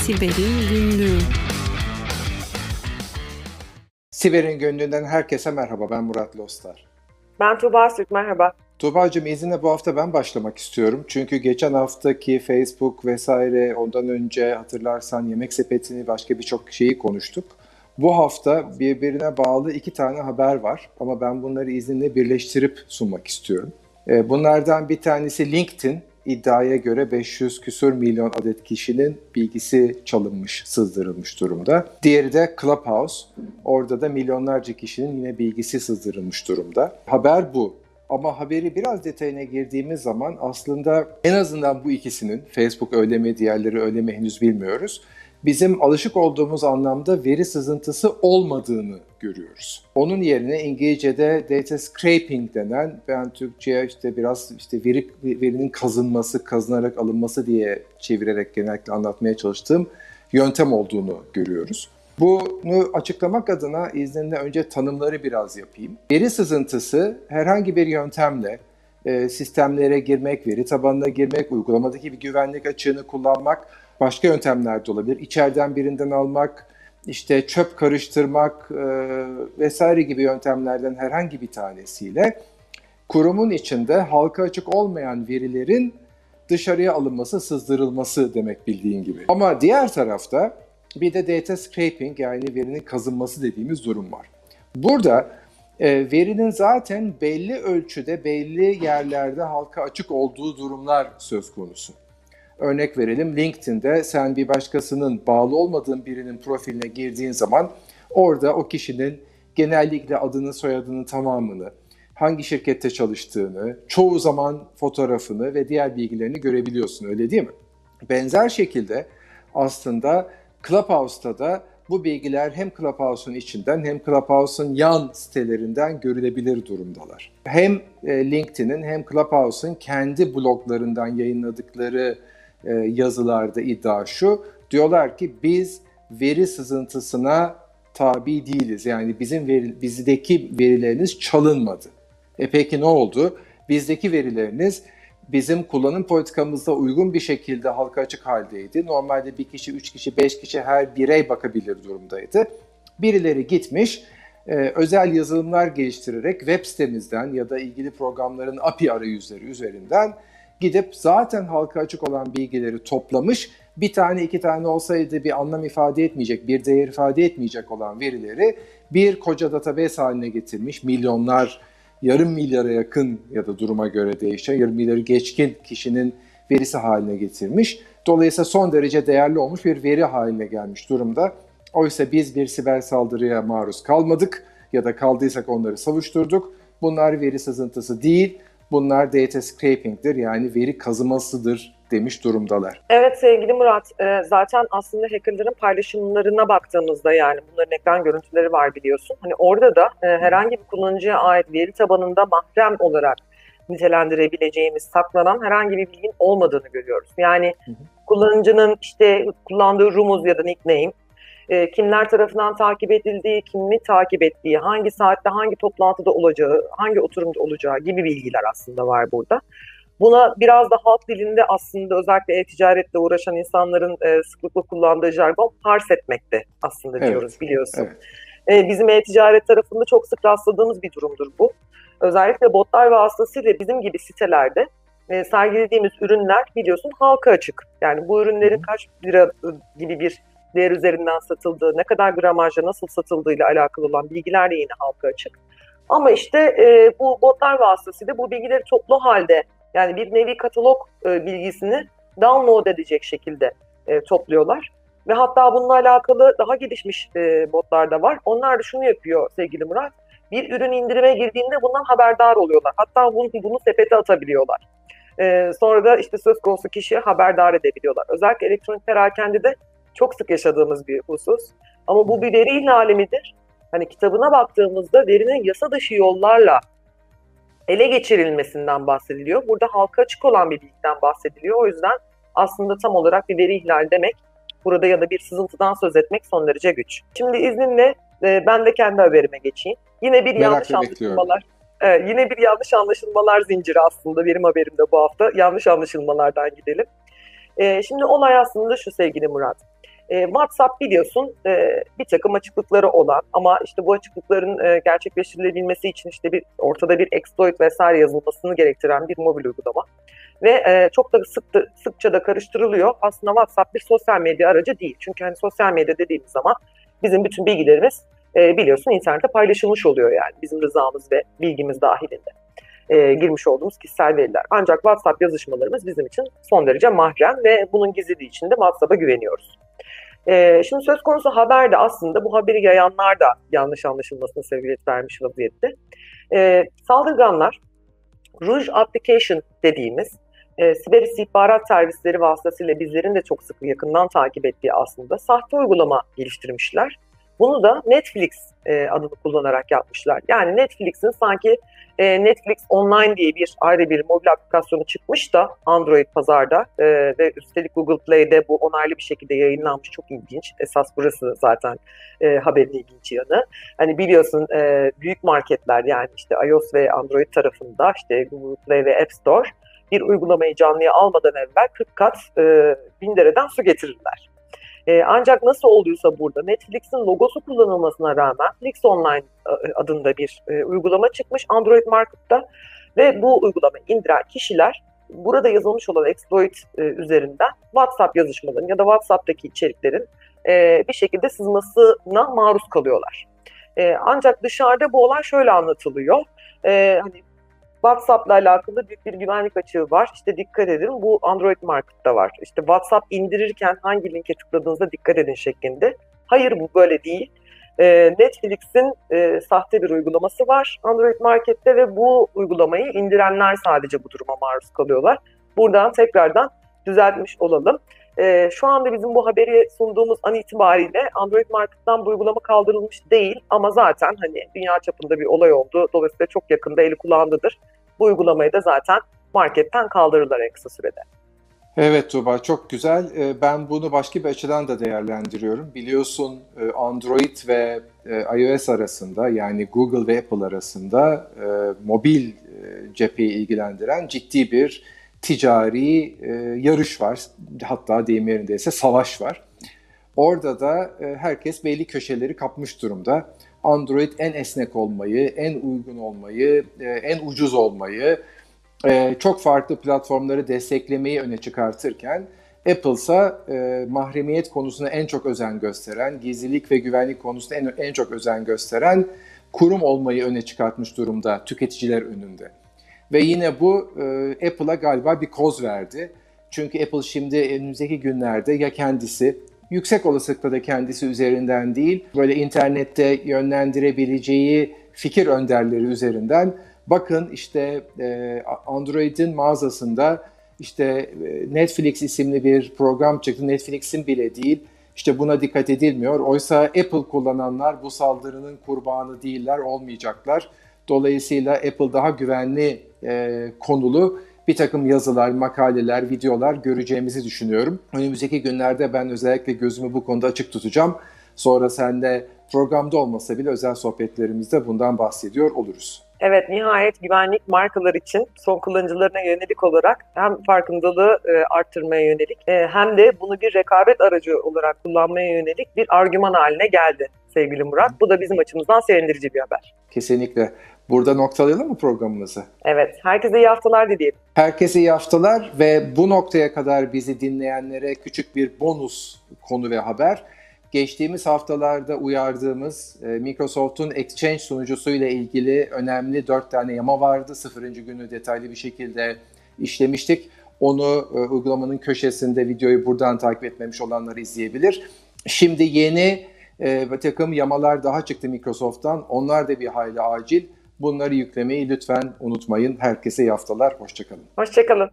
Siber'in Günlüğü Siber'in Gönlü'nden herkese merhaba. Ben Murat Lostar. Ben Tuğba Sürk, merhaba. Tuğba'cığım izinle bu hafta ben başlamak istiyorum. Çünkü geçen haftaki Facebook vesaire ondan önce hatırlarsan Yemek Sepeti'ni başka birçok şeyi konuştuk. Bu hafta birbirine bağlı iki tane haber var ama ben bunları izinle birleştirip sunmak istiyorum. Ee, bunlardan bir tanesi LinkedIn iddiaya göre 500 küsur milyon adet kişinin bilgisi çalınmış, sızdırılmış durumda. Diğeri de Clubhouse. Orada da milyonlarca kişinin yine bilgisi sızdırılmış durumda. Haber bu. Ama haberi biraz detayına girdiğimiz zaman aslında en azından bu ikisinin, Facebook öyle mi, diğerleri öyle mi henüz bilmiyoruz bizim alışık olduğumuz anlamda veri sızıntısı olmadığını görüyoruz. Onun yerine İngilizce'de data scraping denen ben Türkçe'ye işte biraz işte veri verinin kazınması, kazınarak alınması diye çevirerek genellikle anlatmaya çalıştığım yöntem olduğunu görüyoruz. Bunu açıklamak adına izninle önce tanımları biraz yapayım. Veri sızıntısı herhangi bir yöntemle e, sistemlere girmek, veri tabanına girmek, uygulamadaki bir güvenlik açığını kullanmak başka yöntemler de olabilir. İçeriden birinden almak, işte çöp karıştırmak e, vesaire gibi yöntemlerden herhangi bir tanesiyle kurumun içinde halka açık olmayan verilerin dışarıya alınması, sızdırılması demek bildiğin gibi. Ama diğer tarafta bir de data scraping yani verinin kazınması dediğimiz durum var. Burada e, verinin zaten belli ölçüde, belli yerlerde halka açık olduğu durumlar söz konusu. Örnek verelim LinkedIn'de sen bir başkasının bağlı olmadığın birinin profiline girdiğin zaman orada o kişinin genellikle adını, soyadını tamamını, hangi şirkette çalıştığını, çoğu zaman fotoğrafını ve diğer bilgilerini görebiliyorsun öyle değil mi? Benzer şekilde aslında Clubhouse'da da bu bilgiler hem Clubhouse'un içinden hem Clubhouse'un yan sitelerinden görülebilir durumdalar. Hem e, LinkedIn'in hem Clubhouse'un kendi bloglarından yayınladıkları e, yazılarda iddia şu. Diyorlar ki biz veri sızıntısına tabi değiliz. Yani bizim veri, bizdeki verileriniz çalınmadı. E peki ne oldu? Bizdeki verileriniz bizim kullanım politikamızda uygun bir şekilde halka açık haldeydi. Normalde bir kişi, üç kişi, beş kişi her birey bakabilir durumdaydı. Birileri gitmiş, e, özel yazılımlar geliştirerek web sitemizden ya da ilgili programların API arayüzleri üzerinden gidip zaten halka açık olan bilgileri toplamış, bir tane iki tane olsaydı bir anlam ifade etmeyecek, bir değer ifade etmeyecek olan verileri bir koca database haline getirmiş, milyonlar, yarım milyara yakın ya da duruma göre değişen, yarım milyarı geçkin kişinin verisi haline getirmiş. Dolayısıyla son derece değerli olmuş bir veri haline gelmiş durumda. Oysa biz bir siber saldırıya maruz kalmadık ya da kaldıysak onları savuşturduk. Bunlar veri sızıntısı değil, Bunlar data scraping'dir yani veri kazımasıdır demiş durumdalar. Evet sevgili Murat, e, zaten aslında hackerların paylaşımlarına baktığımızda yani bunların ekran görüntüleri var biliyorsun. Hani orada da e, herhangi bir kullanıcıya ait veri tabanında mahrem olarak nitelendirebileceğimiz saklanan herhangi bir bilgin olmadığını görüyoruz. Yani hı hı. kullanıcının işte kullandığı rumuz ya da nickname e, kimler tarafından takip edildiği, kimi takip ettiği, hangi saatte hangi toplantıda olacağı, hangi oturumda olacağı gibi bilgiler aslında var burada. Buna biraz da halk dilinde aslında özellikle e-ticaretle uğraşan insanların e, sıklıkla kullandığı jargon pars etmekte aslında evet. diyoruz biliyorsun. Evet. E, bizim e-ticaret tarafında çok sık rastladığımız bir durumdur bu. Özellikle botlar vasıtasıyla bizim gibi sitelerde e, sergilediğimiz ürünler biliyorsun halka açık. Yani bu ürünlerin kaç lira gibi bir değer üzerinden satıldığı, ne kadar gramajla nasıl satıldığıyla alakalı olan bilgiler de yine halka açık. Ama işte e, bu botlar vasıtasıyla bu bilgileri toplu halde yani bir nevi katalog e, bilgisini download edecek şekilde e, topluyorlar. Ve hatta bununla alakalı daha gelişmiş e, botlar da var. Onlar da şunu yapıyor sevgili Murat. Bir ürün indirime girdiğinde bundan haberdar oluyorlar. Hatta bunu, bunu sepete atabiliyorlar. E, sonra da işte söz konusu kişiye haberdar edebiliyorlar. Özellikle elektronik perakende de çok sık yaşadığımız bir husus. Ama bu bir veri ihlali midir? Hani kitabına baktığımızda verinin yasa dışı yollarla ele geçirilmesinden bahsediliyor. Burada halka açık olan bir bilgiden bahsediliyor. O yüzden aslında tam olarak bir veri ihlali demek burada ya da bir sızıntıdan söz etmek son derece güç. Şimdi izninle e, ben de kendi haberime geçeyim. Yine bir Merak yanlış anlaşılmalar. Evet, yine bir yanlış anlaşılmalar zinciri aslında benim haberimde bu hafta. Yanlış anlaşılmalardan gidelim. E, şimdi olay aslında şu sevgili Murat. E, WhatsApp biliyorsun e, bir takım açıklıkları olan ama işte bu açıklıkların e, gerçekleştirilebilmesi için işte bir ortada bir exploit vesaire yazılmasını gerektiren bir mobil uygulama. Ve e, çok da sık sıkça da karıştırılıyor. Aslında WhatsApp bir sosyal medya aracı değil. Çünkü hani sosyal medya dediğimiz zaman bizim bütün bilgilerimiz e, biliyorsun internette paylaşılmış oluyor yani bizim rızamız ve bilgimiz dahilinde e, girmiş olduğumuz kişisel veriler. Ancak WhatsApp yazışmalarımız bizim için son derece mahrem ve bunun gizliliği için de WhatsApp'a güveniyoruz. E, şimdi söz konusu haber de aslında bu haberi yayanlar da yanlış anlaşılmasına sebebiyet vermiş vaziyette. E, saldırganlar Rouge Application dediğimiz e, siber istihbarat servisleri vasıtasıyla bizlerin de çok sık yakından takip ettiği aslında sahte uygulama geliştirmişler. Bunu da Netflix e, adını kullanarak yapmışlar. Yani Netflix'in sanki e, Netflix Online diye bir ayrı bir mobil aplikasyonu çıkmış da Android pazarda e, ve üstelik Google Play'de bu onaylı bir şekilde yayınlanmış. Çok ilginç. Esas burası zaten e, haberin ilginç yanı. Hani biliyorsun e, büyük marketler yani işte iOS ve Android tarafında işte Google Play ve App Store bir uygulamayı canlıya almadan evvel 40 kat e, bin dereden su getirirler. E, ancak nasıl olduysa burada Netflix'in logosu kullanılmasına rağmen Netflix Online e, adında bir e, uygulama çıkmış Android Market'ta ve bu uygulamayı indiren kişiler burada yazılmış olan exploit e, üzerinden WhatsApp yazışmalarının ya da WhatsApp'taki içeriklerin e, bir şekilde sızmasına maruz kalıyorlar. E, ancak dışarıda bu olay şöyle anlatılıyor. E, hani WhatsApp'la alakalı büyük bir güvenlik açığı var. İşte dikkat edin bu Android Market'ta var. İşte WhatsApp indirirken hangi linke tıkladığınızda dikkat edin şeklinde. Hayır bu böyle değil. Ee, Netflix'in e, sahte bir uygulaması var Android Market'te ve bu uygulamayı indirenler sadece bu duruma maruz kalıyorlar. Buradan tekrardan düzeltmiş olalım. E, şu anda bizim bu haberi sunduğumuz an itibariyle Android Market'tan bu uygulama kaldırılmış değil ama zaten hani dünya çapında bir olay oldu. Dolayısıyla çok yakında eli kulağındadır. Bu uygulamayı da zaten marketten kaldırırlar en kısa sürede. Evet Tuba çok güzel. Ee, ben bunu başka bir açıdan da değerlendiriyorum. Biliyorsun e, Android ve e, iOS arasında yani Google ve Apple arasında e, mobil cepheyi ilgilendiren ciddi bir ticari e, yarış var. Hatta deyim yerindeyse savaş var. Orada da e, herkes belli köşeleri kapmış durumda. Android en esnek olmayı, en uygun olmayı, e, en ucuz olmayı, e, çok farklı platformları desteklemeyi öne çıkartırken Apple ise e, mahremiyet konusuna en çok özen gösteren, gizlilik ve güvenlik konusunda en, en çok özen gösteren kurum olmayı öne çıkartmış durumda tüketiciler önünde. Ve yine bu e, Apple'a galiba bir koz verdi. Çünkü Apple şimdi önümüzdeki günlerde ya kendisi yüksek olasılıkla da kendisi üzerinden değil, böyle internette yönlendirebileceği fikir önderleri üzerinden bakın işte e, Android'in mağazasında işte e, Netflix isimli bir program çıktı. Netflix'in bile değil. İşte buna dikkat edilmiyor. Oysa Apple kullananlar bu saldırının kurbanı değiller, olmayacaklar. Dolayısıyla Apple daha güvenli e, konulu bir takım yazılar, makaleler, videolar göreceğimizi düşünüyorum. Önümüzdeki günlerde ben özellikle gözümü bu konuda açık tutacağım. Sonra sen de programda olmasa bile özel sohbetlerimizde bundan bahsediyor oluruz. Evet, nihayet güvenlik markalar için son kullanıcılarına yönelik olarak hem farkındalığı e, arttırmaya yönelik e, hem de bunu bir rekabet aracı olarak kullanmaya yönelik bir argüman haline geldi sevgili Murat. Bu da bizim açımızdan sevindirici bir haber. Kesinlikle. Burada noktalayalım mı programımızı? Evet. Herkese iyi haftalar dileyelim. Herkese iyi haftalar ve bu noktaya kadar bizi dinleyenlere küçük bir bonus konu ve haber. Geçtiğimiz haftalarda uyardığımız e, Microsoft'un Exchange sunucusuyla ilgili önemli dört tane yama vardı. Sıfırıncı günü detaylı bir şekilde işlemiştik. Onu e, uygulamanın köşesinde videoyu buradan takip etmemiş olanlar izleyebilir. Şimdi yeni e, bir takım yamalar daha çıktı Microsoft'tan. Onlar da bir hayli acil. Bunları yüklemeyi lütfen unutmayın. Herkese iyi haftalar. Hoşçakalın. Hoşçakalın.